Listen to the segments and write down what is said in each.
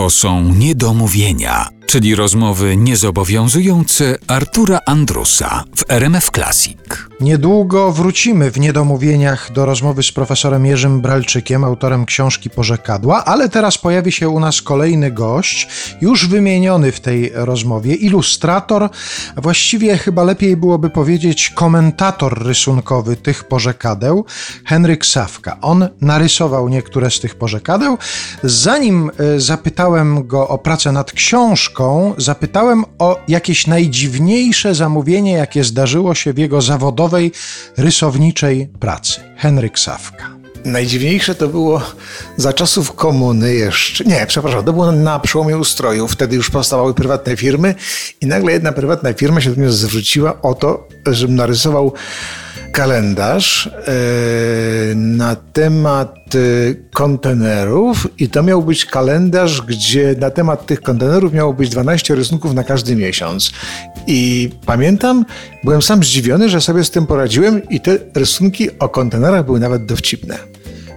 To są niedomówienia, czyli rozmowy niezobowiązujące Artura Andrusa w RMF Classic. Niedługo wrócimy w niedomówieniach do rozmowy z profesorem Jerzym Bralczykiem, autorem książki Porzekadła, ale teraz pojawi się u nas kolejny gość, już wymieniony w tej rozmowie, ilustrator, właściwie chyba lepiej byłoby powiedzieć komentator rysunkowy tych porzekadeł, Henryk Sawka. On narysował niektóre z tych porzekadeł. Zanim e, zapytałem go o pracę nad książką, zapytałem o jakieś najdziwniejsze zamówienie, jakie zdarzyło się w jego zawodowej, rysowniczej pracy. Henryk Sawka. Najdziwniejsze to było za czasów komuny jeszcze. Nie, przepraszam, to było na przełomie ustroju. Wtedy już powstawały prywatne firmy i nagle jedna prywatna firma się do mnie zwróciła o to, żebym narysował kalendarz e, na temat e, kontenerów i to miał być kalendarz, gdzie na temat tych kontenerów miało być 12 rysunków na każdy miesiąc. I pamiętam, byłem sam zdziwiony, że sobie z tym poradziłem i te rysunki o kontenerach były nawet dowcipne.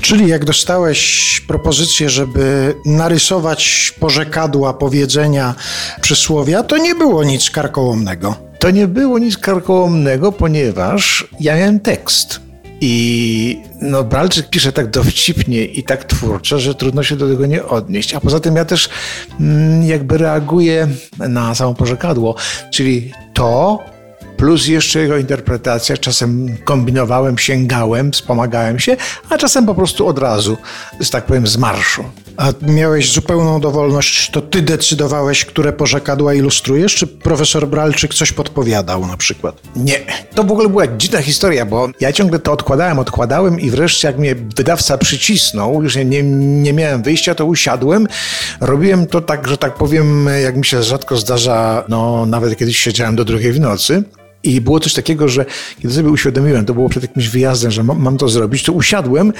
Czyli jak dostałeś propozycję, żeby narysować porzekadła, powiedzenia, przysłowia, to nie było nic karkołomnego. To nie było nic karkołomnego, ponieważ ja miałem tekst. I no, Bralczyk pisze tak dowcipnie i tak twórczo, że trudno się do tego nie odnieść. A poza tym ja też mm, jakby reaguję na samo porzekadło, czyli to plus jeszcze jego interpretacja. Czasem kombinowałem, sięgałem, wspomagałem się, a czasem po prostu od razu, że tak powiem, z marszu. A miałeś zupełną dowolność, to ty decydowałeś, które porzekadła ilustrujesz, czy profesor Bralczyk coś podpowiadał na przykład? Nie, to w ogóle była dziwna historia, bo ja ciągle to odkładałem, odkładałem i wreszcie jak mnie wydawca przycisnął, już nie, nie miałem wyjścia, to usiadłem. Robiłem to tak, że tak powiem, jak mi się rzadko zdarza, no nawet kiedyś siedziałem do drugiej w nocy. I było coś takiego, że kiedy sobie uświadomiłem, to było przed jakimś wyjazdem, że mam, to zrobić, to usiadłem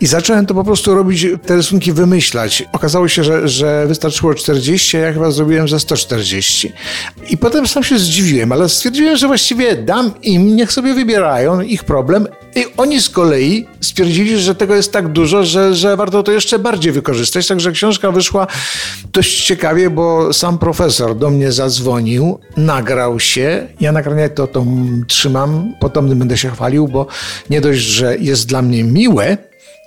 i zacząłem to po prostu robić, te rysunki wymyślać. Okazało się, że, że wystarczyło 40, a ja chyba zrobiłem za 140. I potem sam się zdziwiłem, ale stwierdziłem, że właściwie dam im, niech sobie wybierają, ich problem. I oni z kolei stwierdzili, że tego jest tak dużo, że, że warto to jeszcze bardziej wykorzystać. Także książka wyszła dość ciekawie, bo sam profesor do mnie zadzwonił, nagrał się. Ja nagranie to, to trzymam, potem będę się chwalił, bo nie dość, że jest dla mnie miłe,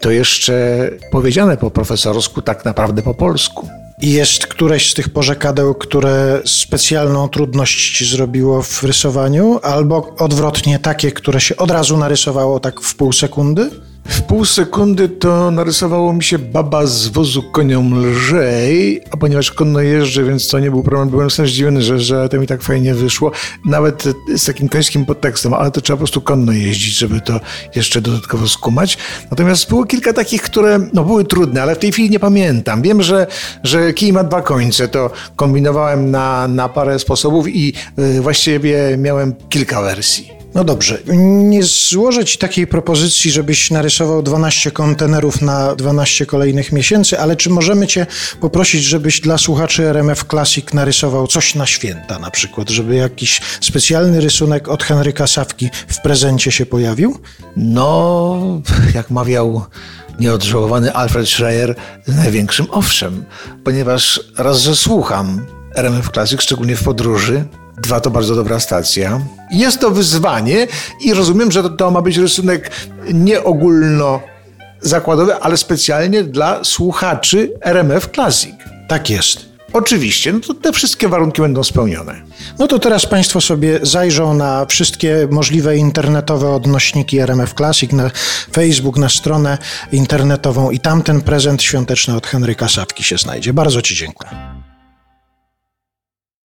to jeszcze powiedziane po profesorsku, tak naprawdę po polsku. Jest któreś z tych porzekadeł, które specjalną trudność ci zrobiło w rysowaniu, albo odwrotnie takie, które się od razu narysowało tak w pół sekundy? W pół sekundy to narysowało mi się baba z wozu konią lżej, a ponieważ konno jeżdżę, więc to nie był problem. Byłem sam zdziwiony, że, że to mi tak fajnie wyszło. Nawet z takim końskim podtekstem, ale to trzeba po prostu konno jeździć, żeby to jeszcze dodatkowo skumać. Natomiast było kilka takich, które no, były trudne, ale w tej chwili nie pamiętam. Wiem, że, że kij ma dwa końce. To kombinowałem na, na parę sposobów i yy, właściwie miałem kilka wersji. No dobrze, nie złożę Ci takiej propozycji, żebyś narysował 12 kontenerów na 12 kolejnych miesięcy, ale czy możemy Cię poprosić, żebyś dla słuchaczy RMF Classic narysował coś na święta na przykład, żeby jakiś specjalny rysunek od Henryka Sawki w prezencie się pojawił? No, jak mawiał nieodżałowany Alfred Schreier, największym owszem, ponieważ raz, że słucham RMF Classic, szczególnie w podróży, Dwa to bardzo dobra stacja. Jest to wyzwanie i rozumiem, że to, to ma być rysunek nie ogólno zakładowy, ale specjalnie dla słuchaczy RMF Classic. Tak jest. Oczywiście, no to te wszystkie warunki będą spełnione. No to teraz Państwo sobie zajrzą na wszystkie możliwe internetowe odnośniki RMF Classic, na Facebook, na stronę internetową i tam ten prezent świąteczny od Henryka Sawki się znajdzie. Bardzo Ci dziękuję.